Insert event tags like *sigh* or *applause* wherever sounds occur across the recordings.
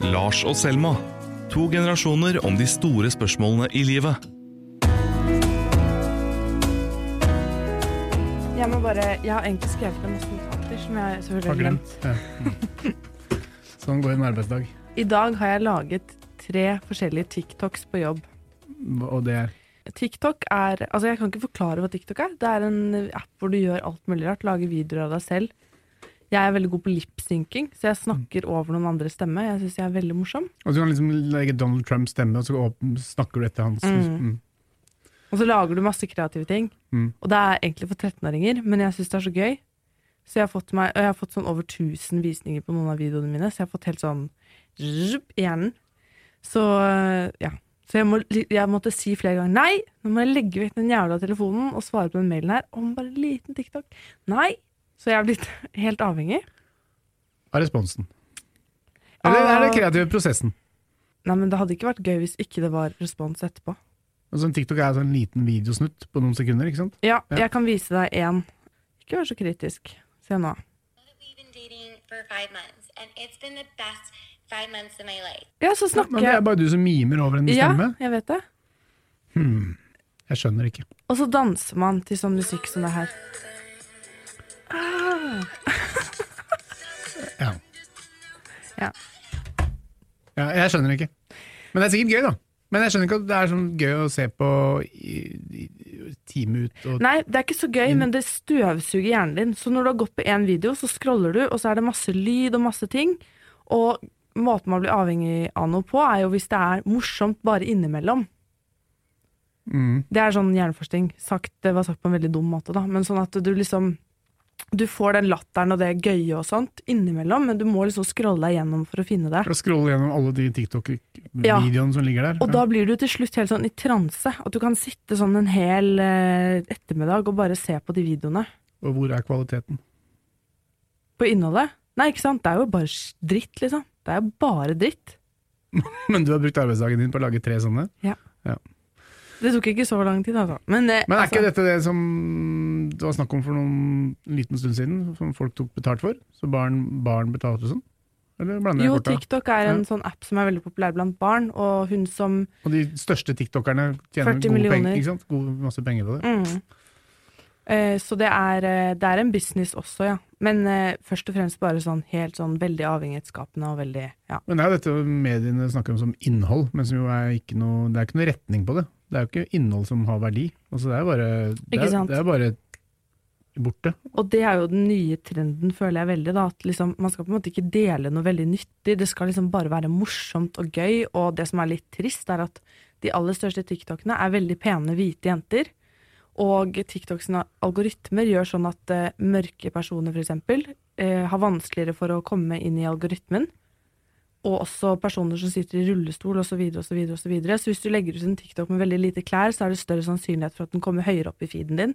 Lars og Selma. To generasjoner om de store spørsmålene i livet. Jeg må bare, jeg har egentlig skrevet ned masse notater som jeg selvfølgelig Har glemt. Ja. Sånn går en arbeidsdag. I dag har jeg laget tre forskjellige TikToks på jobb. Og det er TikTok er Altså, jeg kan ikke forklare hva TikTok er. Det er en app hvor du gjør alt mulig rart. Lager videoer av deg selv. Jeg er veldig god på lipsynking, så jeg snakker over noen andres stemme. Jeg syns jeg er veldig morsom. Og så kan du liksom legge Donald Trumps stemme, og så snakker du etter hans Mm. mm. Og så lager du masse kreative ting. Mm. Og det er egentlig for 13-åringer, men jeg syns det er så gøy. Så jeg har fått meg, jeg har fått sånn over 1000 visninger på noen av videoene mine, så jeg har fått helt sånn zzup i hjernen. Så ja. Så jeg, må, jeg måtte si flere ganger nei, nå må jeg legge vekk den jævla telefonen og svare på den mailen her om bare en liten TikTok. Nei! Så jeg er blitt *laughs* helt avhengig. Av responsen. Eller er det kreative prosessen? Nei, men det hadde ikke vært gøy hvis ikke det var respons etterpå. Altså, en TikTok er altså en liten videosnutt på noen sekunder, ikke sant? Ja, Ja. jeg kan vise deg én. Ikke vær så kritisk. Se nå. We've been dating for five months, and it's been the best five months of my life. Ja, så snakker snakker men det er bare du som mimer over en stemme? Ja, jeg vet det. Hmm. Jeg skjønner ikke. Og så danser man til sånn musikk som det her. Ja. ja, jeg skjønner ikke. Men det er sikkert gøy, da. Men jeg skjønner ikke at det er sånn gøy å se på i, i, time ut og Nei, det er ikke så gøy, men det støvsuger hjernen din. Så når du har gått på én video, så scroller du, og så er det masse lyd og masse ting. Og måten man blir avhengig av noe på, er jo hvis det er morsomt bare innimellom. mm. Det er sånn hjerneforskning. Sagt, det var sagt på en veldig dum måte, da. Men sånn at du liksom Du får den latteren og det gøye og sånt innimellom, men du må liksom scrolle deg gjennom for å finne det. For å scrolle gjennom alle de TikTok-videoene som ligger der. Og da blir du til slutt helt sånn i transe. At du kan sitte sånn en hel eh, ettermiddag og bare se på de videoene. Og hvor er kvaliteten? På innholdet. Nei, ikke sant. Det er jo bare dritt, liksom. Det er jo bare dritt. *laughs* Men du har brukt arbeidsdagen din på å lage tre sånne? Det tok ikke så lang tid, altså. Men, det, Men er altså, ikke dette det som det var snakk om for noen en liten stund siden, som folk tok betalt for? Så barn, barn betalte sånn? Jo. TikTok er en sånn app som er veldig populær blant barn, og hun som Og de største tiktokerne tjener gode penger, ikke sant? God, masse penger på det. mm. eh, Så det er, eh, det er en business også, ja. Men eh, først og fremst bare sånn helt sånn veldig avhengighetsskapende og veldig Ja. Men det er jo dette mediene snakker om som innhold, men som jo er ikke noe, det er ikke noe retning på det. Det er jo ikke innhold som har verdi. Altså det er bare, det er, det er bare borte. Og det er jo den nye trenden, føler jeg veldig. da, at liksom, Man skal på en måte ikke dele noe veldig nyttig, det skal liksom bare være morsomt og gøy. Og det som er litt trist, er at de aller største TikTokene er veldig pene hvite jenter. Og TikToks algoritmer gjør sånn at uh, mørke personer f.eks. Uh, har vanskeligere for å komme inn i algoritmen. Og også personer som sitter i rullestol osv. Så, videre, og så, videre. så hvis du legger ut en TikTok med veldig lite klær, så er det større sannsynlighet for at den kommer høyere opp i feeden din.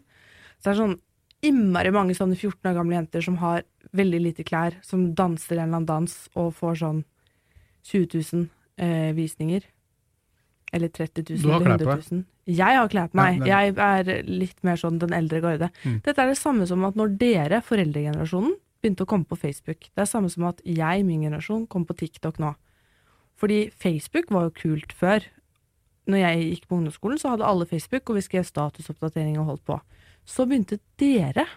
Så det er sånn innmari mange sånne 14 år gamle jenter som har veldig lite klær, som danser en eller annen dans og får sånn 20 000 eh, visninger. Eller 30 000 Du har eller klær på 100 000. Jeg har klær på meg. Jeg er litt mer sånn den eldre garde. Mm. Dette er det samme som at når dere, foreldregenerasjonen, begynte å komme på Facebook. Det er samme som at jeg, min generasjon, kom på TikTok nå. Fordi Facebook var jo kult før. Når jeg gikk på ungdomsskolen, så hadde alle Facebook, og vi skrev statusoppdatering og holdt på. Så begynte dere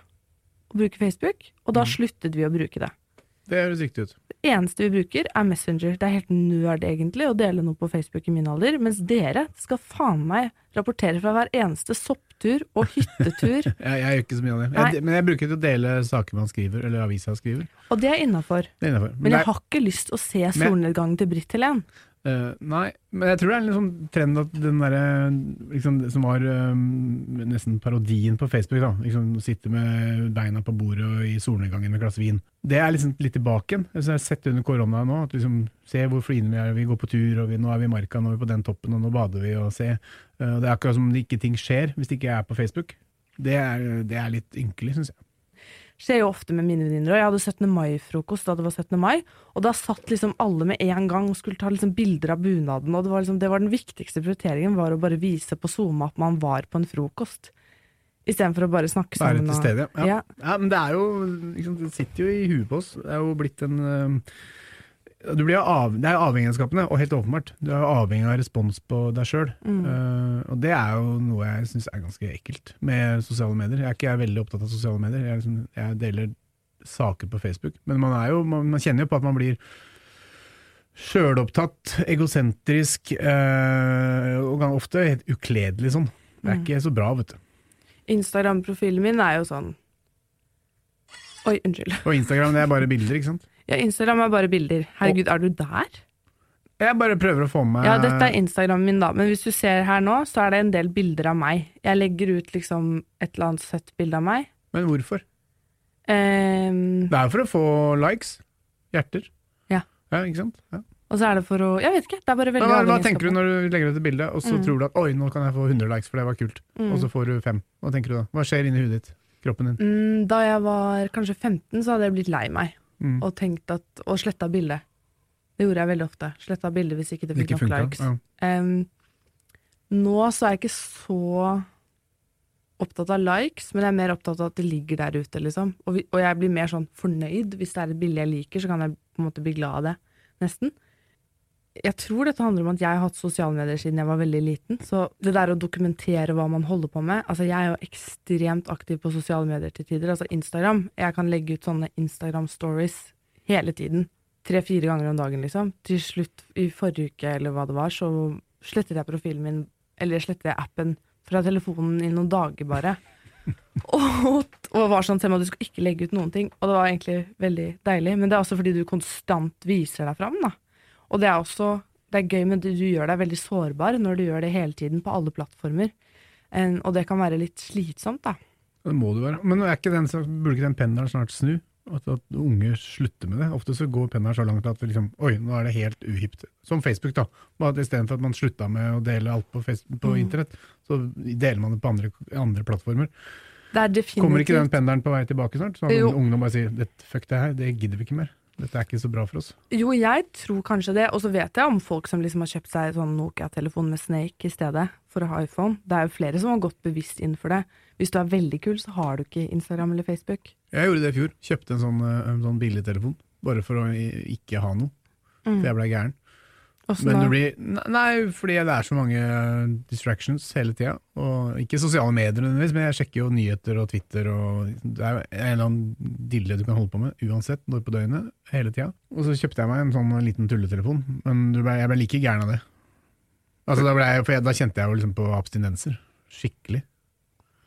å bruke Facebook, og da Mm. sluttet vi å bruke det. Det høres riktig ut. Det eneste vi bruker, er Messenger. Det er helt nerd, egentlig, å dele noe på Facebook i min alder, mens dere skal faen meg rapportere fra hver eneste sopptur og hyttetur. *laughs* Jeg, jeg gjør ikke så mye av det. Jeg, men jeg bruker ikke til å dele saker man skriver, eller avisa skriver. og det er innafor. Innenfor. Men jeg har ikke lyst å se solnedgangen til Britt Helen. Eh, nei, men jeg tror det er en sånn trend at den derre liksom, som var um, nesten parodien på Facebook, da. Liksom sitte med beina på bordet og i solnedgangen med et glass vin. Det er liksom litt tilbake igjen. Jeg har sett under korona nå, at liksom se hvor fline vi er, vi går på tur, og vi, nå er vi i marka, nå er vi på den toppen, og nå bader vi, og se. Uh, det er akkurat som det ikke ting skjer hvis det ikke er på Facebook. Det er, det er litt ynkelig, syns jeg. Skjer jo ofte med mine venninner. Og jeg hadde 17. mai-frokost da det var 17. mai, og da satt liksom alle med en gang og skulle ta liksom bilder av bunaden. Og det var, liksom, det var den viktigste prioriteringen, var å bare vise på SoMe at man var på en frokost. Istedenfor å bare snakke Være sammen. til stede, ja. Ja. ja. men det er jo liksom, Det sitter jo i huet på oss. Det er jo blitt en eh, du blir av, det er avhengighetsskapende, og helt åpenbart. Du er avhengig av respons på deg sjøl. Mm. og det er jo noe jeg syns er ganske ekkelt med sosiale medier. Jeg er ikke jeg er veldig opptatt av sosiale medier. Jeg, liksom, jeg deler saker på Facebook. Men man, er jo, man, man kjenner jo på at man blir sjølopptatt, egosentrisk, eh, og ofte helt ukledelig sånn. Det er Mm. ikke så bra, vet du. Instagram-profilen min er jo sånn Oi, unnskyld. Og Instagram det er bare bilder, ikke sant. Ja, Instagram er bare bilder. Herregud, er du der? Jeg bare prøver å få med Ja, dette er Instagram min, da. Men hvis du ser her nå, så er det en del bilder av meg. Jeg legger ut liksom et eller annet søtt bilde av meg. Men hvorfor? Um, Det er jo for å få likes. Hjerter. Ja. Ja, ikke sant? Ja. og så er det for å Jeg vet ikke. Det er bare veldig hva, hva tenker du når du legger ut et bilde, og så Mm. tror du at oi, nå kan jeg få 100 likes, for det var kult, Mm. og så får du fem. Hva tenker du da? Hva skjer inni hudet ditt? Kroppen din? Mm, Da jeg var kanskje 15, så hadde jeg blitt lei meg Mm. og at Og sletta bildet. Det gjorde jeg veldig ofte. Sletta bildet hvis ikke det fikk nok likes. Ja. Um, nå så er jeg ikke så opptatt av likes, men jeg er mer opptatt av at det ligger der ute, liksom. Og, vi, og jeg blir mer sånn fornøyd. Hvis det er et bilde jeg liker, så kan jeg på en måte bli glad av det. Nesten. Jeg tror dette handler om at jeg har hatt sosiale medier siden jeg var veldig liten. Så det der å dokumentere hva man holder på med Altså, jeg er jo ekstremt aktiv på sosiale medier til tider. Altså Instagram. Jeg kan legge ut sånne Instagram-stories hele tiden. Tre-fire ganger om dagen, liksom. Til slutt, i forrige uke eller hva det var, så slettet jeg profilen min, eller slettet jeg appen fra telefonen i noen dager bare. *laughs* og, og var sånn, Selma, du skal ikke legge ut noen ting. Og det var egentlig veldig deilig. Men det er også fordi du konstant viser deg fram, da. Og det er også det er gøy, men du, gjør deg veldig sårbar når du gjør det hele tiden på alle plattformer. En, og det kan være litt slitsomt, da. Det må det være. Men er ikke den, burde ikke den pendelen snart snu? At, at unge slutter med det? Ofte så går pendelen så langt at liksom, oi, nå er det helt uhipt. Som Facebook, da. Istedenfor at man slutta med å dele alt på, Facebook, på Mm. internett, så deler man det på andre, andre plattformer. Er Kommer ikke den pendelen på vei tilbake snart? Så at ungdom bare sier "Det- fuck det her, det gidder vi ikke mer. Dette er ikke så bra for oss. Jo, jeg tror kanskje det. Og så vet jeg om folk som liksom har kjøpt seg sånn Nokia-telefon med Snake i stedet for å ha iPhone. Det er jo flere som har gått bevisst inn for det. Hvis du er veldig kul, så har du ikke Instagram eller Facebook. Jeg gjorde det i fjor. Kjøpte en sånn, eh, en sånn billigtelefon. Bare for å ikke ha noe. Mm. For jeg blei gæren. Men det blir Nei, fordi det er så mange eh, distractions hele tida. Ikke sosiale medier nødvendigvis, men jeg sjekker jo nyheter og Twitter og Det er en eller annen dille du kan holde på med uansett, når på døgnet, hele tida. Og så kjøpte jeg meg en sånn liten tulletelefon, men du ble, jeg ble like gæren av det. Altså, da, jeg, for jeg, da kjente jeg jo liksom på abstinenser. Skikkelig.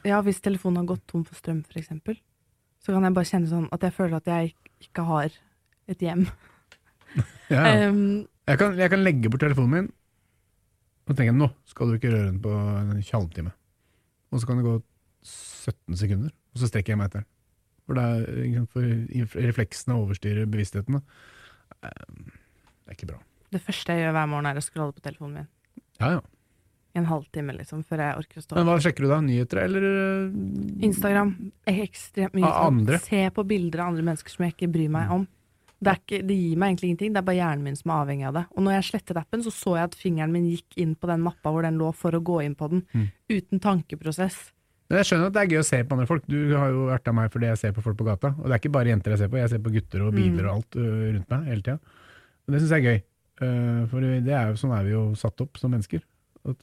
Ja, hvis telefonen har gått tom for strøm, eksempel, så kan jeg bare kjenne sånn at jeg føler at jeg ikke har et hjem. *laughs* Ja, ja. Jeg, kan, jeg kan legge bort telefonen min, og tenke nå skal du ikke røre den på en halvtime. Og så kan det gå 17 sekunder, og så strekker jeg meg etter. For, er, for refleksene overstyrer bevisstheten. Eh, Det er ikke bra. det første jeg gjør hver morgen, er å scrolle på telefonen min. Ja, ja. I en halvtime, liksom, før jeg orker å stå Men hva sjekker du da? Nyheter, eller eh, Instagram ekstremt mye sånn. andre? Se på bilder av andre mennesker som jeg ikke bryr meg om. Det, ikke, det gir meg egentlig ingenting, det er bare hjernen min som er avhengig av det. Og når jeg slettet appen, så så jeg at fingeren min gikk inn på den mappa hvor den lå, for å gå inn på den, Mm. uten tankeprosess. Men jeg skjønner at det er gøy å se på andre folk. Du har jo vært av meg fordi jeg ser på folk på gata. Og det er ikke bare jenter jeg ser på, jeg ser på gutter og biler Mm. og alt rundt meg hele tida. Og det syns jeg er gøy. Eh, for det er jo, sånn er vi jo satt opp som mennesker.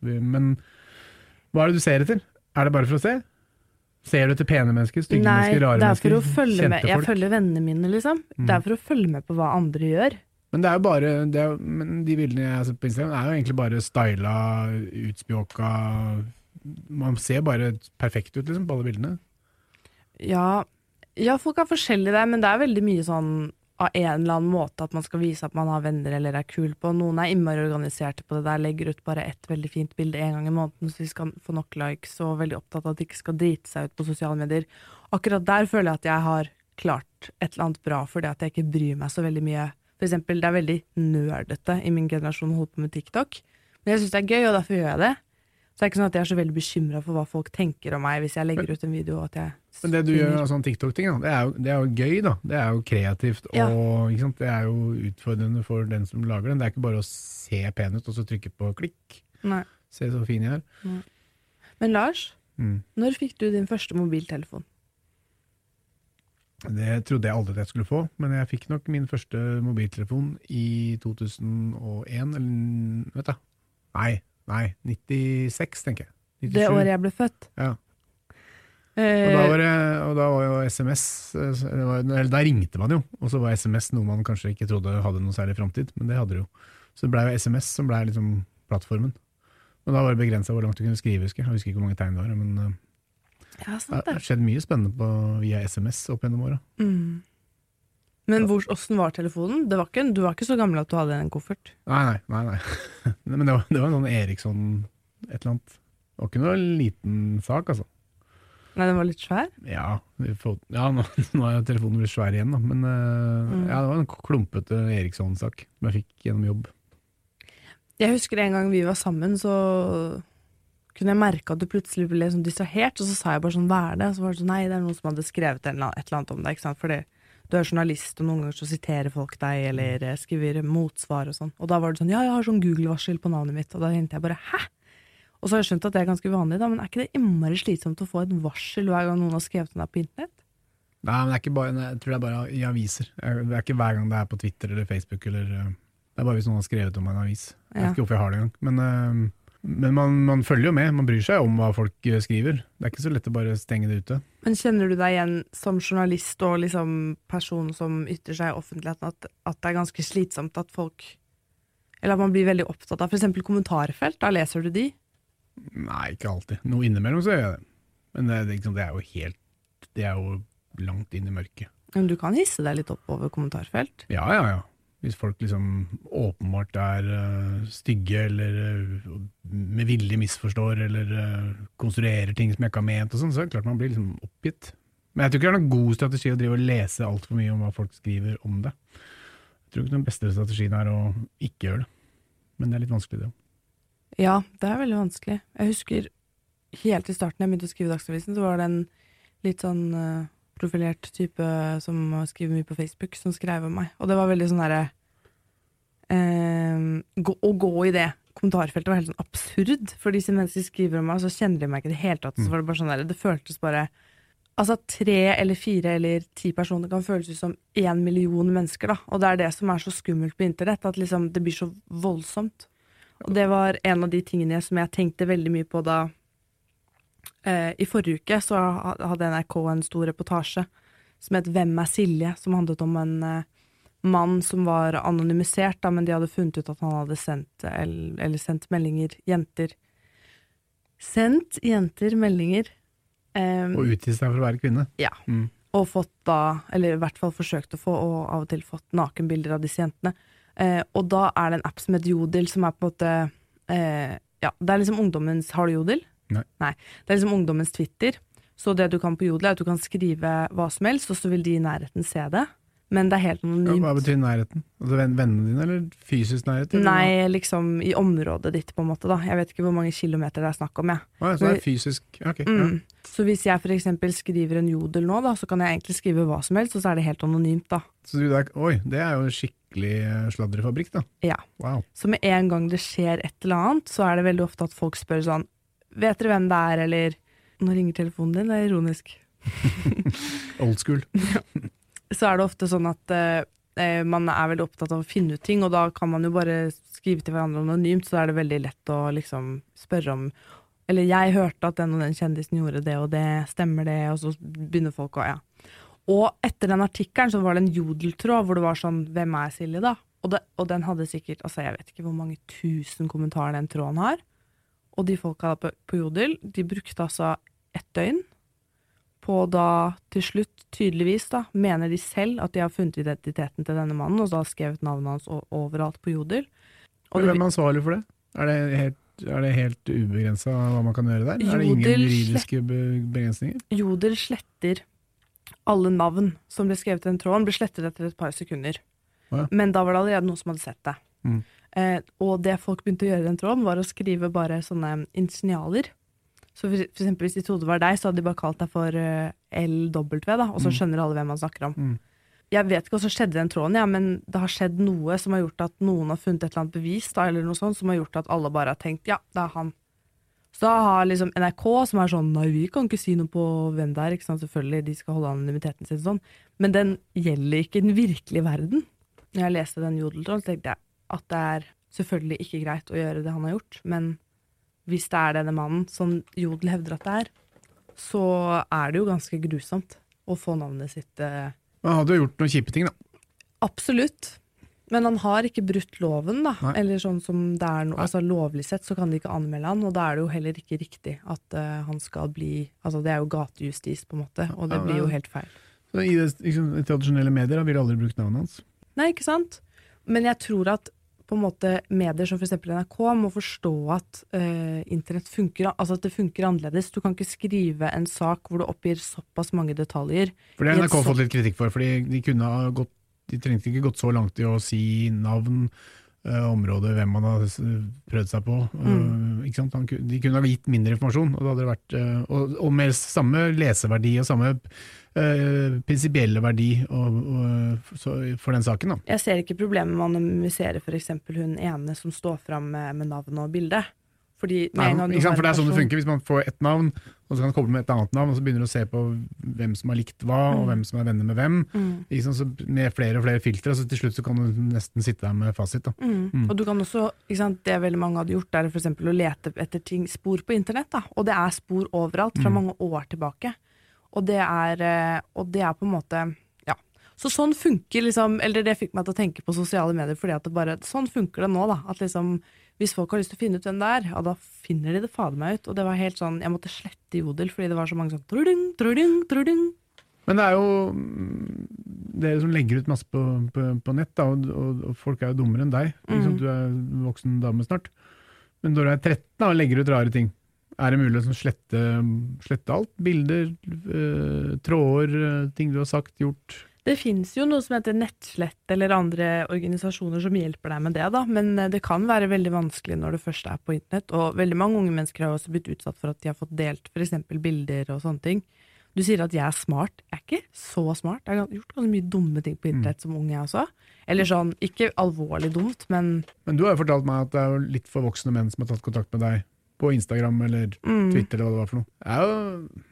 Vi, men hva er det du ser etter? Er det bare for å se? Ser du etter pene mennesker, stygge Nei, mennesker, rare er mennesker? kjente Jeg følger vennene mine, liksom. Mm. Det er for å følge med på hva andre gjør. Men det er jo bare det er, men de bildene jeg har sett på Instagram, er jo egentlig bare styla, utspjåka Man ser bare perfekt ut, liksom, på alle bildene. Ja, ja, folk er forskjellige der, men det er veldig mye sånn av en eller annen måte at man skal vise at man har venner eller er kul på. Noen er innmari organiserte på det der, legger ut bare ett veldig fint bilde en gang i måneden så de skal få nok likes, og veldig opptatt av at de ikke skal drite seg ut på sosiale medier. Akkurat der føler jeg at jeg har klart et eller annet bra, fordi at jeg ikke bryr meg så veldig mye. For eksempel, det er veldig nerdete i min generasjon å holde på med TikTok, men jeg syns det er gøy, og derfor gjør jeg det. Så det er ikke sånn at jeg er så veldig bekymra for hva folk tenker om meg hvis jeg legger ut en video. og At jeg Men det du gjør av sånn TikTok-ting, det, det er jo gøy, da. Det er jo kreativt, Ja. og det er jo utfordrende for den som lager den. Det er ikke bare å se pen ut og så trykke på klikk. Nei. Se så fin jeg er. Men Lars, Mm. når fikk du din første mobiltelefon? Det trodde jeg aldri at jeg skulle få, men jeg fikk nok min første mobiltelefon i 2001, eller vet du. Nei, nei, 96, tenker jeg. 97. Det året jeg ble født. Ja. Og Eh, da, var det, og da var jo SMS eh, Eller da ringte man jo, og så var SMS noe man kanskje ikke trodde hadde noe særlig framtid, men det hadde det jo. Så det blei jo SMS som blei liksom plattformen. Og da var det begrensa hvor langt du kunne skrive, husker jeg. Jeg husker ikke hvor mange tegn det var, men eh, ja, det. har skjedd mye spennende på, via SMS opp gjennom åra. Mm. Men hvor, åssen var telefonen? Det var ikke, du var ikke så gammel at du hadde en koffert? Nei, nei. nei, nei. *laughs* Men det var, det var en sånn Eriksson et eller annet. Det var ikke noe liten sak, altså. Nei, den var litt svær? Ja, får, ja nå, *laughs* nå er telefonen blitt svær igjen, da. Men eh, Mm. ja, det var en klumpete Eriksson-sak som jeg fikk gjennom jobb. Jeg husker en gang vi var sammen, så kunne jeg merke at du plutselig ble sånn distrahert, og så sa jeg bare sånn 'hva er det?' Og så var det sånn 'nei, det er noen som hadde skrevet et eller annet om deg', ikke sant, fordi du er journalist, og noen ganger så siterer folk deg, eller eh, skriver motsvar og sånn. Og da var det sånn 'ja, jeg har sånn Google-varsel på navnet mitt', og da tenkte jeg bare 'hæ?' Og så har jeg skjønt at det er ganske vanlig, da, men er ikke det innmari slitsomt å få et varsel hver gang noen har skrevet om deg på internett? Nei, men det er ikke bare, jeg tror det er bare i aviser. Det er ikke hver gang det er på Twitter eller Facebook. Eller, eh, det er bare hvis noen har skrevet om en avis. Jeg vet ikke hvorfor jeg har det engang. Men, eh, men man, man følger jo med. Man bryr seg om hva folk eh, skriver. Det er ikke så lett å bare stenge det ute. Men kjenner du deg igjen som journalist og liksom person som ytrer seg i offentligheten, at, at det er ganske slitsomt at folk Eller at man blir veldig opptatt av f.eks. kommentarfelt? Da leser du de? Nei, ikke alltid. Noe innimellom så gjør jeg det. Men det, det, liksom, det er jo helt Det er jo langt inn i mørket. Men du kan hisse deg litt opp over kommentarfelt. Ja, ja, ja. Hvis folk liksom åpenbart er uh, stygge, eller uh, med vilje misforstår, eller uh, konstruerer ting som jeg ikke har ment, og sånn, så er det klart man blir liksom oppgitt. Men jeg tror ikke det er noen god strategi å drive og lese altfor mye om hva folk skriver om det. Jeg tror ikke den beste strategien er å ikke gjøre det. Men det er litt vanskelig, det òg. Ja, det er veldig vanskelig. Jeg husker helt i starten jeg begynte å skrive Dagsavisen, så var det en litt sånn eh, profilert type som skriver mye på Facebook, som skrev om meg. Og det var veldig sånn derre eh, Å gå i det kommentarfeltet var helt sånn absurd. For disse menneskene skriver om meg, og så kjenner de meg ikke i det hele tatt. Så var det bare sånn der, det føltes bare Altså tre eller fire eller ti personer kan føles ut som én million mennesker, da. Og det er det som er så skummelt på internett, at liksom det blir så voldsomt. Og det var en av de tingene som jeg tenkte veldig mye på da eh, I forrige uke så hadde NRK en stor reportasje som het Hvem er Silje? Som handlet om en eh, mann som var anonymisert, da, men de hadde funnet ut at han hadde sendt, eller, eller sendt meldinger Jenter Sendt jenter meldinger. eh, Og utgitt seg for å være kvinne. ja. Mm. Og fått da, eller i hvert fall forsøkt å få, og av og til fått nakenbilder av disse jentene. Eh, og da er det en app som heter Jodel, som er på en måte eh, Ja, det er liksom ungdommens Har du Jodel? Nei. Det er liksom ungdommens Twitter. Så det du kan på Jodel, er at du kan skrive hva som helst, og så vil de i nærheten se det. Men det er helt Ja, anonymt. hva betyr nærheten? Altså venn- Vennene dine, eller fysisk nærhet? eller? Nei, liksom i området ditt, på en måte. da Jeg vet ikke hvor mange kilometer det er snakk om, jeg. Ah, ja, så det er fysisk Ok. Mm. Så hvis jeg eksempel skriver en jodel nå, da, så kan jeg egentlig skrive hva som helst, og så er det helt anonymt, da. Så du, oi, det er jo en skikkelig eh, sladrefabrikk, da. Ja. Wow. Så med en gang det skjer et eller annet, så er det veldig ofte at folk spør sånn Vet dere hvem det er, eller Nå ringer telefonen din, det er ironisk. *laughs* Old school. *laughs* Så er det ofte sånn at eh, eh, man er veldig opptatt av å finne ut ting, og da kan man jo bare skrive til hverandre anonymt, så er det veldig lett å liksom spørre om Eller jeg hørte at den og den kjendisen gjorde det og det, stemmer det? Og så begynner folk å Ja. Og etter den artikkelen så var det en jodeltråd hvor det var sånn Hvem er Silje, da? Og, det, og den hadde sikkert Altså, jeg vet ikke hvor mange tusen kommentarer den tråden har. Og de folka på, på Jodel, de brukte altså ett døgn på da til slutt, tydeligvis, da, mener de selv at de har funnet identiteten til denne mannen, og har skrevet navnet hans overalt på Jodel. Og Hvem er ansvarlig for det? Er det helt, er det helt ubegrensa hva man kan gjøre der? er det ingen juridiske begrensninger? Jodel sletter alle navn som ble skrevet i den tråden, ble slettet etter et par sekunder. Ja. Men da var det allerede noen som hadde sett det. Mm. Eh, og det folk begynte å gjøre i den tråden, var å skrive bare sånne initialer. Så for, for eksempel hvis de trodde det var deg, så hadde de bare kalt deg for uh, LW, da, og så Mm. skjønner alle hvem man snakker om. Mm. Jeg vet ikke hva som skjedde i den tråden, ja, men det har skjedd noe som har gjort at noen har funnet et eller annet bevis, da, eller noe sånt, som har gjort at alle bare har tenkt ja, det er han. Så da har liksom NRK, som er sånn nei, vi kan ikke si noe på hvem det er, ikke sant, selvfølgelig, de skal holde anonymiteten sin sånn, Men den gjelder ikke i den virkelige verden. Når jeg leste den jodeltråden, tenkte jeg at det er selvfølgelig ikke greit å gjøre det han har gjort, men hvis det er denne mannen som Jodel hevder at det er, så er det jo ganske grusomt å få navnet sitt eh, Han hadde jo gjort noen kjipe ting, da. Absolutt. Men han har ikke brutt loven, da. Nei. Eller sånn som det er no, altså Lovlig sett så kan de ikke anmelde han, og da er det jo heller ikke riktig at uh, han skal bli Altså det er jo gatejustis, på en måte, og det Ja, blir jo helt feil. Så I det, liksom, tradisjonelle medier har vi aldri brukt navnet hans. Nei, ikke sant? Men jeg tror at på en måte medier som f.eks. NRK må forstå at uh, internett funker, altså at det funker annerledes. Du kan ikke skrive en sak hvor du oppgir såpass mange detaljer. For det har NRK så- fått litt kritikk for, fordi de kunne ha gått De trengte ikke gått så langt i å si navn, eh, område, hvem man har prøvd seg på. Mm. eh? Han, de kunne ha gitt mindre informasjon, og, det hadde vært, eh, og, og med samme leseverdi og samme uh, prinsipielle verdi og, og, så, for den saken. Da. Jeg ser ikke problemet med å anonymisere f.eks. hun ene som står fram med, med navn og bilde. Fordi Nei, ikke sant? For det er sånn det funker. Hvis man får ett navn, og så kan man koble med et annet navn, og så begynner du å se på hvem som har likt hva, og Mm. hvem som er venner med hvem. Mm. Sant? Så med flere og flere filtre, så til slutt så kan du nesten sitte der med fasit. Mm. Mm. Og du kan også, sant, Det veldig mange hadde gjort, er eksempel å lete etter ting, spor på internett. Da. Og det er spor overalt, fra Mm. mange år tilbake. Og det er, eh, og det er på en måte Ja. Så sånn funker liksom Eller det fikk meg til å tenke på sosiale medier, fordi at det bare Sånn funker det nå, da. At liksom hvis folk har lyst til å finne ut hvem det er, ja, da finner de det fader meg ut. Og det var helt sånn Jeg måtte slette Jodel fordi det var så mange sånn truding, truding, truding. Men det er jo mm, dere som legger ut masse på, på, på nett, da, og, og, og folk er jo dummere enn deg. Mm. Du er voksen dame snart. Men når du er 13 da, og legger ut rare ting, er det mulig å sånn slette, slette alt? Bilder, øh, tråder, øh, ting du har sagt, gjort? Det fins jo noe som heter Nettslett eller andre organisasjoner som hjelper deg med det, da. Men eh, det kan være veldig vanskelig når du først er på internett. Og veldig mange unge mennesker har også blitt utsatt for at de har fått delt f.eks. bilder og sånne ting. Du sier at jeg er smart. Jeg er ikke så smart. Jeg har gjort ganske mye dumme ting på internett som ung, jeg også. Eller sånn, ikke alvorlig dumt, men Men du har jo fortalt meg at det er jo litt for voksne menn som har tatt kontakt med deg på Instagram eller mm, Twitter eller hva det var for noe. Det er jo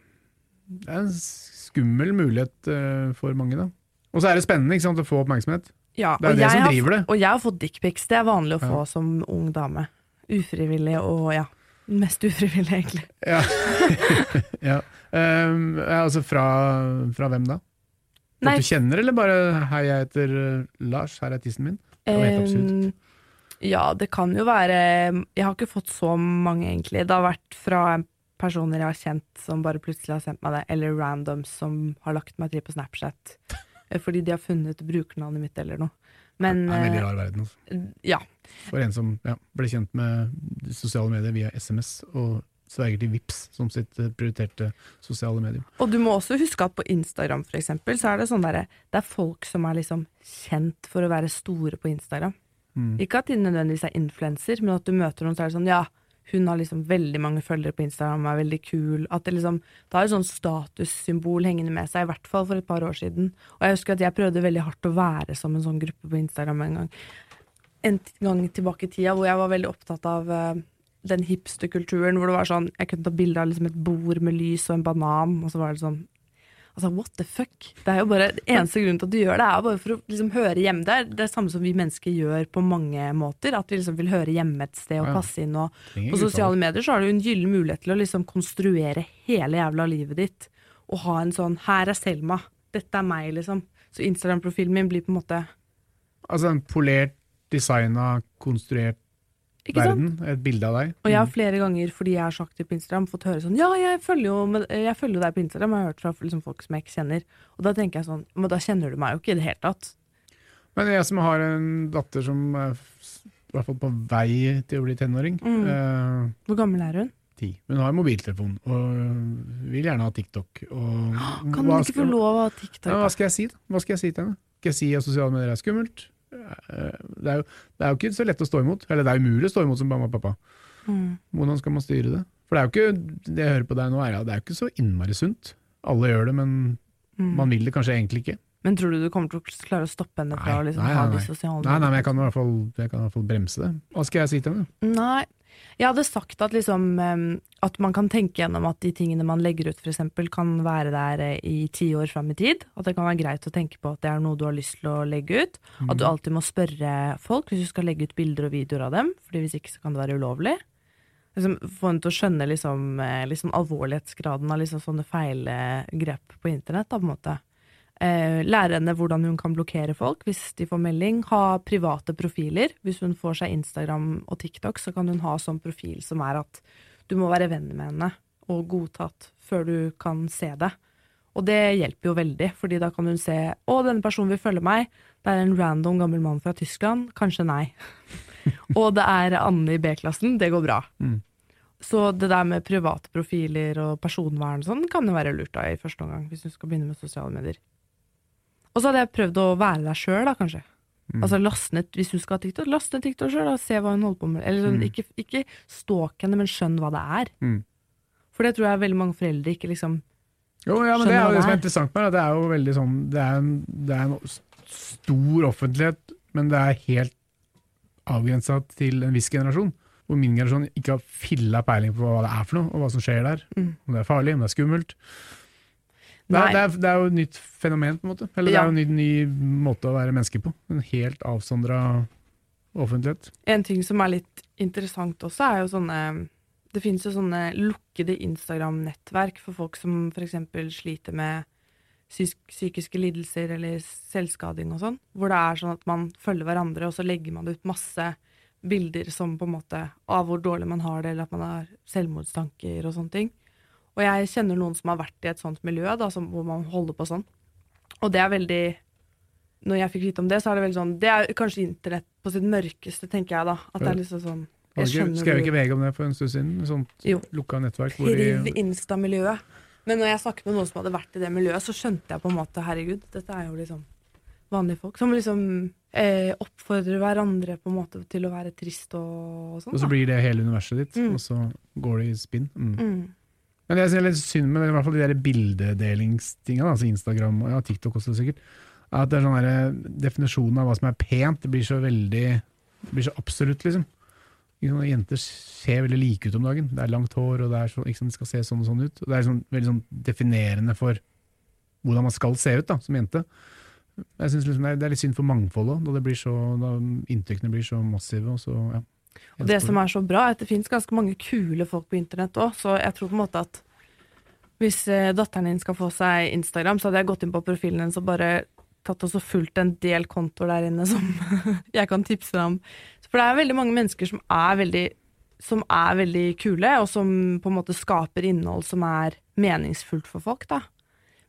det er en skummel mulighet øh, for mange, da. Og så er det spennende ikke sant, å få oppmerksomhet. ja, Det er det som driver det. Og jeg har fått dickpics. Det er vanlig å Ja. få som ung dame. Ufrivillig og ja. Mest ufrivillig, egentlig. *laughs* Ja. *laughs* ja. Um, ja, altså fra, fra hvem da? Nei, du kjenner, eller bare 'hei, jeg heter uh, Lars, her er tissen min'? Det var helt absurd. Ja, det kan jo være Jeg har ikke fått så mange, egentlig. Det har vært fra personer jeg har kjent som bare plutselig har sendt meg det, eller randoms som har lagt meg til på Snapchat eh, fordi de har funnet brukernavnet mitt eller noe. Men det er en veldig eh, rar verden. Altså. ja. For en som ja, ble kjent med sosiale medier via SMS, og sverger til Vips som sitt uh, prioriterte sosiale medium. Og du må også huske at på Instagram for eksempel, så er det sånn derre Det er folk som er liksom kjent for å være store på Instagram. Mm. Ikke at de nødvendigvis er influenser, men at du møter noen så er det sånn ja, hun har liksom veldig mange følgere på Instagram, er veldig kul. At det liksom Det har et sånn statussymbol hengende med seg, i hvert fall for et par år siden. Og jeg husker at jeg prøvde veldig hardt å være som en sånn gruppe på Instagram en gang. En gang tilbake i tida hvor jeg var veldig opptatt av uh, den hipsterkulturen hvor det var sånn Jeg kunne ta bilde av liksom et bord med lys og en banan, og så var det sånn Altså, what the fuck? Det er jo bare, eneste grunnen til at du gjør det, er bare for å liksom høre hjemme. der. Det er det samme som vi mennesker gjør på mange måter. At vi liksom vil høre hjemme et sted og passe inn. Og på sosiale medier så har du en gyllen mulighet til å liksom konstruere hele jævla livet ditt. Og ha en sånn 'her er Selma', dette er meg', liksom. Så Instagram-profilen min blir på en måte Altså en polert, designa, konstruert? Verden. Et bilde av deg. Og jeg har flere ganger, fordi jeg er så aktiv på Instagram, fått høre sånn Ja, jeg følger jo, med, jeg følger deg på Instagram, jeg har hørt fra liksom, folk som jeg ikke kjenner. Og da tenker jeg sånn Men da kjenner du meg jo ikke i det hele tatt. Men jeg som har en datter som er i hvert fall på vei til å bli tenåring, Mm. eh, Hvor gammel er hun? ti. Hun har mobiltelefon og vil gjerne ha TikTok. Og Kan hun ikke få lov å ha TikTok? Ja, hva skal jeg si, da? Hva skal jeg si til henne? Skal jeg si at sosiale medier er skummelt? Det er, jo, det er jo ikke så lett å stå imot. Eller det er umulig å stå imot som mamma og pappa. Mm. Hvordan skal man styre det? For det er jo ikke, det jeg hører på deg nå, er, det er jo ikke så innmari sunt. Alle gjør det, men Mm. man vil det kanskje egentlig ikke. Men tror du du kommer til å klare å stoppe henne fra Nei, å liksom nei, ha nei, de nei. sosiale Nei, nei, men jeg kan i hvert fall, i hvert fall bremse det. Hva skal jeg si til henne? Nei, Jeg hadde sagt at, liksom, at man kan tenke gjennom at de tingene man legger ut, eksempel, kan være der eh, i ti år fram i tid. At det kan være greit å tenke på at det er noe du har lyst til å legge ut. At du alltid må spørre folk hvis du skal legge ut bilder og videoer av dem, Fordi hvis ikke så kan det være ulovlig. Liksom, få henne til å skjønne liksom, eh, liksom alvorlighetsgraden av liksom sånne feilgrep på internett. Da, på en måte. Eh, lære henne hvordan hun kan blokkere folk hvis de får melding. Ha private profiler. Hvis hun får seg Instagram og TikTok, så kan hun ha sånn profil som er at du må være venn med henne og godtatt før du kan se det. Og det hjelper jo veldig, fordi da kan hun se å, denne personen vil følge meg. Det er en random gammel mann fra Tyskland. Kanskje nei. *laughs* og det er Anne i B-klassen. Det går bra. Mm. Så det der med private profiler og personvern og sånn kan jo være lurt da i første omgang, hvis du skal begynne med sosiale medier. Og så hadde jeg prøvd å være der sjøl, da, kanskje. Mm. Altså lastnet, ned, Hvis hun skal ha TikTok, last ned TikTok sjøl og se hva hun holder på med. Eller sånn, Mm. ikke, ikke stalk henne, men skjønn hva det er. Mm. For det tror jeg veldig mange foreldre ikke liksom Jo, ja, men Skjønner det er jo det det som er er. interessant med det. Det er jo veldig sånn Det er en, det er en stor offentlighet, men det er helt avgrensa til en viss generasjon. Hvor min generasjon ikke har filla peiling på hva det er for noe, og hva som skjer der. Mm. Om det er farlig, om det er skummelt. Det er, Nei. det, er, det er jo et nytt fenomen, på en måte. Eller det er jo en ny, ny måte å være menneske på. En helt avsondra offentlighet. En ting som er litt interessant også, er jo sånne Det finnes jo sånne lukkede Instagram-nettverk for folk som f.eks. sliter med psykiske lidelser eller selvskading og sånn. Hvor det er sånn at man følger hverandre, og så legger man ut masse bilder som på en måte av hvor dårlig man har det, eller at man har selvmordstanker og sånne ting. Og jeg kjenner noen som har vært i et sånt miljø, da, som, hvor man holder på sånn. Og det er veldig Når jeg fikk vite om det, så er det veldig sånn Det er kanskje internett på sitt mørkeste, tenker jeg da. At det er liksom sånn Jeg skjønner Skrev ikke VG om det for en stund siden? Sånt Jo. lukka nettverk hvor Riv Insta-miljøet. Men når jeg snakket med noen som hadde vært i det miljøet, så skjønte jeg på en måte herregud, dette er jo liksom vanlige folk som liksom eh, oppfordrer hverandre på en måte til å være trist og, og sånn. Og så blir det hele universet ditt, Mm. og så går det i spinn. Mm. mm. Men det jeg er litt synd med det, i hvert fall de der bildedelingstinga, altså Instagram og ja, TikTok også sikkert, er at det er sånn der, definisjonen av hva som er pent, det blir så veldig det blir så absolutt, liksom. Jenter ser veldig like ut om dagen. Det er langt hår, og det, så, liksom, de skal se sånn og sånn ut. Og det er sånn, veldig sånn definerende for hvordan man skal se ut da, som jente. Jeg synes liksom det, er, litt synd for mangfoldet, da, da inntrykkene blir så massive. Og så, ja. Og det som er så bra, er at det finnes ganske mange kule folk på internett òg, så jeg tror på en måte at hvis eh, datteren din skal få seg Instagram, så hadde jeg gått inn på profilen hennes og bare tatt og så fulgt en del kontoer der inne som *laughs* jeg kan tipse deg om. For det er veldig mange mennesker som er veldig, som er veldig kule, og som på en måte skaper innhold som er meningsfullt for folk, da.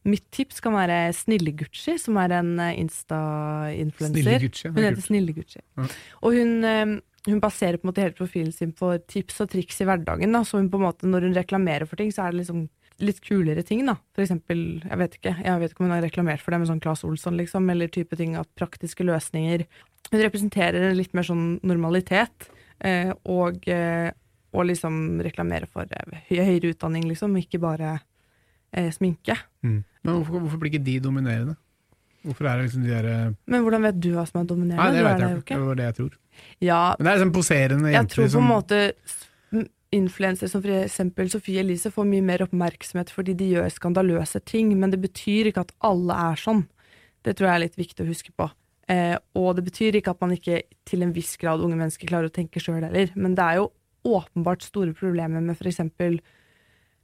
Mitt tips kan være Snille Gucci, som er en eh, Insta-influencer. Snille Gucci. Hun heter Snille Gucci. Ja. Og hun, eh, hun baserer på en måte hele profilen sin på tips og triks i hverdagen. Da. Så hun på en måte, når hun reklamerer for ting, så er det liksom litt kulere ting. da. For eksempel, jeg vet ikke jeg vet ikke om hun har reklamert for det med sånn Claes Olsson, liksom, eller type ting at praktiske løsninger. Hun representerer litt mer sånn normalitet, eh, og, eh, og liksom reklamerer for eh, høyere utdanning, liksom, ikke bare eh, sminke. Mm. Men hvorfor, hvorfor blir ikke de dominerende? Hvorfor er det liksom de der Men hvordan vet du hva som er dominerende? Nei, det vet jeg ikke. Det var det jeg tror. Ja, Men det er sånn poserende Jeg tror på en måte influensere som eksempel Sofie Elise får mye mer oppmerksomhet fordi de gjør skandaløse ting, men det betyr ikke at alle er sånn. Det tror jeg er litt viktig å huske på. Eh, og det betyr ikke at man ikke til en viss grad unge mennesker klarer å tenke sjøl heller, men det er jo åpenbart store problemer med for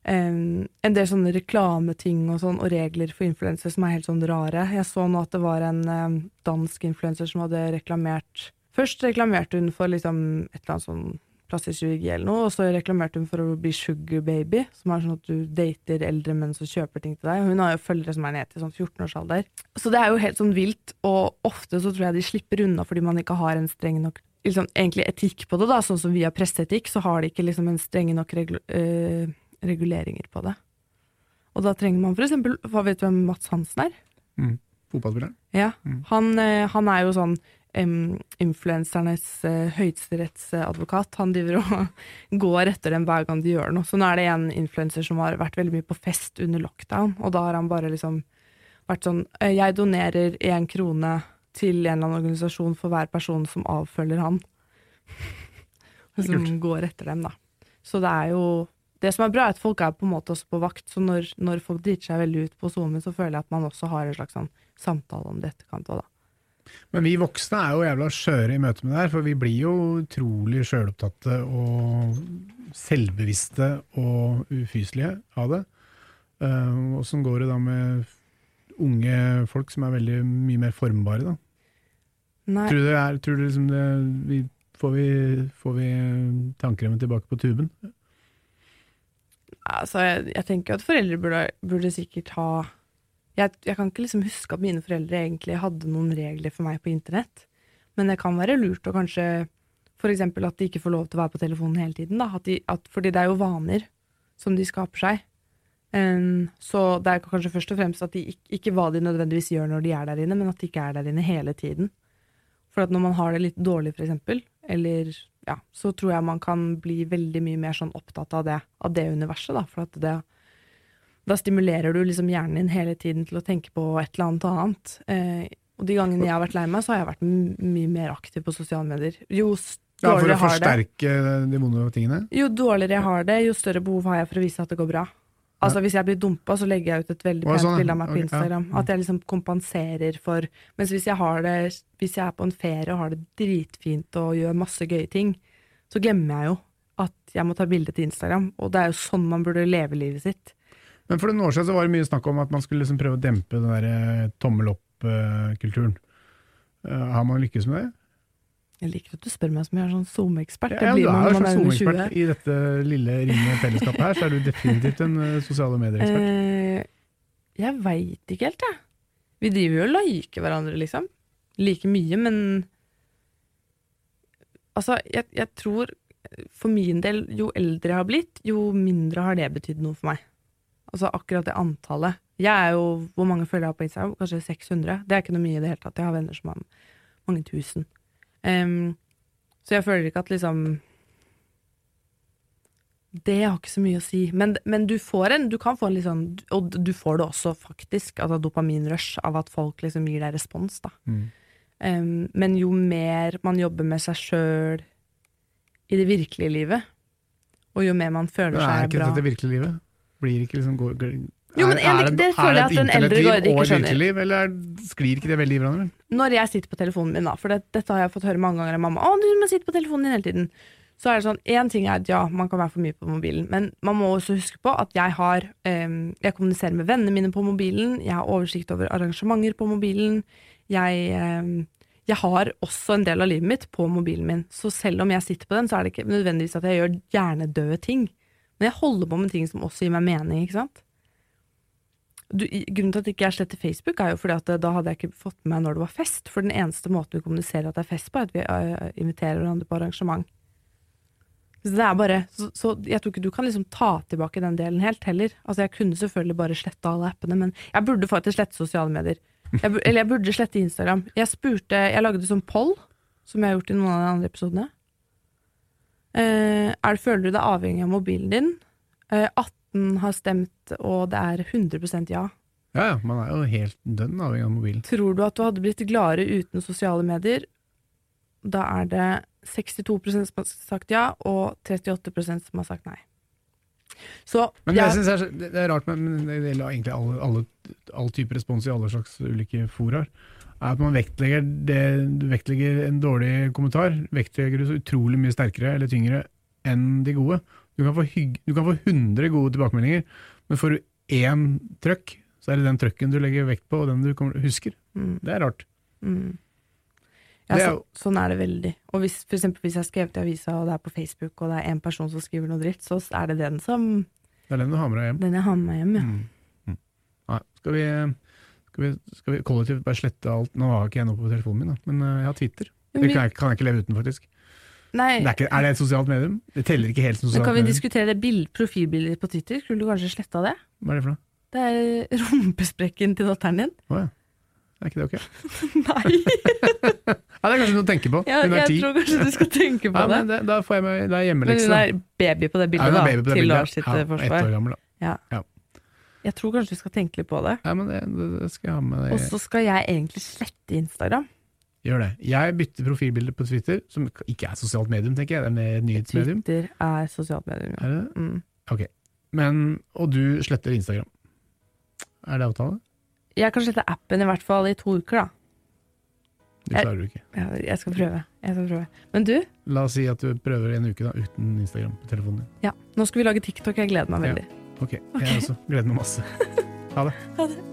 eh, en del sånne reklameting og sånn, og regler for influensere som er helt sånn rare. Jeg så nå at det var en um, dansk influenser som hadde reklamert Først reklamerte hun for liksom et eller annet sånn plastisk kirurgi eller noe, og så reklamerte hun for å bli sugar baby, som er sånn at du dater eldre menn som kjøper ting til deg. Hun har jo følgere som er ned til sånn 14-årsalder. Så det er jo helt sånn vilt, og ofte så tror jeg de slipper unna fordi man ikke har en streng nok liksom, egentlig etikk på det, da, sånn som via presseetikk, så har de ikke liksom en streng nok regler. øh, reguleringer på det. Og da trenger man for eksempel, hva vet du hvem Mats Hansen er? fotballspilleren. Ja, Mm. han, eh, han er jo sånn um, influensernes uh, høyesterettsadvokat. Han driver og *laughs* går etter dem hver gang de gjør noe. Så nå er det en influenser som har vært veldig mye på fest under lockdown, og da har han bare liksom vært sånn eh, Jeg donerer én krone til en eller annen organisasjon for hver person som avfølger han. *laughs* som går etter dem, da. Så det er jo Det som er bra, er at folk er på en måte også på vakt, så når, når folk driter seg veldig ut på SoMe, så føler jeg at man også har en slags sånn samtale om det etterkant òg, da. Men vi voksne er jo jævla skjøre i møte med det her, for vi blir jo utrolig sjølopptatte og selvbevisste og ufyselige av det. Uh, Åssen går det da med unge folk som er veldig mye mer formbare, da? Nei, Tror du det er, tror du liksom det, vi, får, vi, får vi tannkremen tilbake på tuben? Altså, jeg, jeg tenker jo at foreldre burde, burde sikkert ha jeg, jeg kan ikke liksom huske at mine foreldre egentlig hadde noen regler for meg på internett, men det kan være lurt å kanskje f.eks. at de ikke får lov til å være på telefonen hele tiden, da. At de, at, fordi det er jo vaner som de skaper seg. Um, så det er kanskje først og fremst at de ikke, ikke hva de nødvendigvis gjør når de er der inne, men at de ikke er der inne hele tiden. For at når man har det litt dårlig, eksempel, eller ja, så tror jeg man kan bli veldig mye mer sånn opptatt av det, av det universet, da. For at det, da stimulerer du liksom hjernen din hele tiden til å tenke på et eller annet annet. Eh, og de gangene jeg har vært lei meg, så har jeg vært mye mer aktiv på sosiale medier. Jo Ja, dårligere jeg har det, forsterke de vonde tingene? jo dårligere jeg har det, jo større behov har jeg for å vise at det går bra. Altså Hvis jeg blir dumpa, så legger jeg ut et veldig pent sånn, bilde av meg på Ok, ja. Instagram. At jeg liksom kompenserer for Mens hvis jeg har det Hvis jeg er på en ferie og har det dritfint og gjør masse gøye ting, så glemmer jeg jo at jeg må ta bilde til Instagram. Og det er jo sånn man burde leve livet sitt. Men for noen år siden så var det mye snakk om at man skulle liksom prøve å dempe den der eh, tommel opp-kulturen. Eh, har man lykkes med det? Jeg liker at du spør meg som jeg er sånn SoMe-ekspert. Ja, Ja, du er en er slags under 20. SoMe-ekspert. I dette lille ringe fellesskapet her, så er du definitivt en eh, sosiale medier-ekspert. Eh, jeg veit ikke helt, jeg. Vi driver jo og liker hverandre, liksom. Like mye, men Altså, jeg, jeg tror for min del, jo eldre jeg har blitt, jo mindre har det betydd noe for meg. Altså akkurat det antallet. Jeg er jo, Hvor mange følger jeg har på Instagram? Kanskje 600? Det er ikke noe mye i det hele tatt. Jeg har venner som har mange tusen. Em, så jeg føler ikke at liksom Det har ikke så mye å si. Men, men du får en, du kan få en litt sånn Og du får det også, faktisk, altså dopaminrush av at folk liksom gir deg respons, da. Mm. Um, men jo mer man jobber med seg sjøl i det virkelige livet, og jo mer man føler seg bra er ikke dette det virkelige livet? Blir ikke liksom går, Jo, men er- er det føler jeg at en eldre garde ikke skjønner. liv, eller er, sklir ikke det veldig i hverandre? Når jeg sitter på telefonen min, da, for det, dette har jeg fått høre mange ganger av mamma, å, du må sitte på telefonen din hele tiden. Så er det sånn, én ting er at ja, man kan være for mye på mobilen, men man må også huske på at jeg har um, Jeg kommuniserer med vennene mine på mobilen, jeg har oversikt over arrangementer på mobilen, jeg um, jeg har også en del av livet mitt på mobilen min, så selv om jeg sitter på den, så er det ikke nødvendigvis at jeg gjør hjernedøde ting. Men jeg holder på med ting som også gir meg mening, ikke sant? Du, grunnen til at ikke jeg sletter Facebook, er jo fordi at eh, da hadde jeg ikke fått med meg når det var fest. For den eneste måten vi kommuniserer at det er fest på, er at vi eh, inviterer hverandre på arrangement. Så det er bare, så, så jeg tror ikke du kan liksom ta tilbake den delen helt heller. Altså Jeg kunne selvfølgelig bare slette alle appene, men jeg burde faktisk slette sosiale medier. Jeg, eller jeg burde slette Instagram. Jeg spurte, jeg lagde sånn poll, som jeg har gjort i noen av de andre episodene. Uh, er, føler du deg avhengig av mobilen din? Uh, 18 har stemt, og det er 100 ja. Ja, ja, man er jo helt dønn avhengig av mobilen. Tror du at du hadde blitt gladere uten sosiale medier? Da er det 62% som har sagt ja, og 38% som har sagt nei. Så Men det, jeg, jeg er, det er rart, men men det gjelder egentlig alle, alle, all type respons i alle slags ulike foraer, er at man vektlegger, det, vektlegger en dårlig kommentar, vektlegger det så utrolig mye sterkere eller tyngre enn de gode. Du kan få, hygg, du kan få 100 gode tilbakemeldinger, men får du én trøkk, så er det den trøkken du legger vekt på, og den du kommer, husker. mm, Det er rart. mm. Ja, Det er så, sånn er det veldig. Og hvis, for eksempel, hvis jeg har skrevet i avisa, og det er på Facebook, og det er en person som skriver noe dritt, så er det den som Det er den du har med deg hjem. Den jeg har med meg hjem, ja. Mm. Mm. Nei, skal vi, skal, vi, skal vi kollektivt bare slette alt? Nå har ikke jeg noe på telefonen min, da, men øh, jeg har Twitter. Det kan jeg, kan jeg ikke leve uten, faktisk. Nei, Det er, ikke, er det et sosialt medium? Det teller ikke helt som sosialt medium. kan vi medium. diskutere det bild, profilbildet på Twitter? Skulle du kanskje sletta det? Hva er det for noe? Det er *laughs* rumpesprekken til datteren din. Å ja. Er ikke det ok? *laughs* Nei, *laughs* Ja, det er kanskje noe å tenke på. er jeg tror kanskje du skal tenke på Ja, det. det, da får jeg med, det er Men hun er baby på det Ja, bildet, ja, da, til. Lars sitt ja, ett år gammel, da. Jeg tror kanskje du skal tenke litt på det. Ja, men det, det, det skal jeg ha med Og så skal jeg egentlig slette Instagram. Gjør det. Jeg bytter profilbilde på Twitter, som ikke er sosialt medium, tenker jeg. Det er mer nyhetsmedium. Twitter er sosialt medium. Ja. Er det? Mm. Ok. Men, og du sletter Instagram. Er det avtale? Jeg kan slette appen i hvert fall i to uker, da. Det klarer du ikke. Ja, jeg skal prøve. Jeg skal prøve. Men du, La oss si at du prøver en uke da, uten Instagram på telefonen din. ja, nå skal vi lage TikTok. Jeg gleder meg Ja. veldig. Ok, jeg også. Gleder meg masse. *laughs* Ha det. Ha det.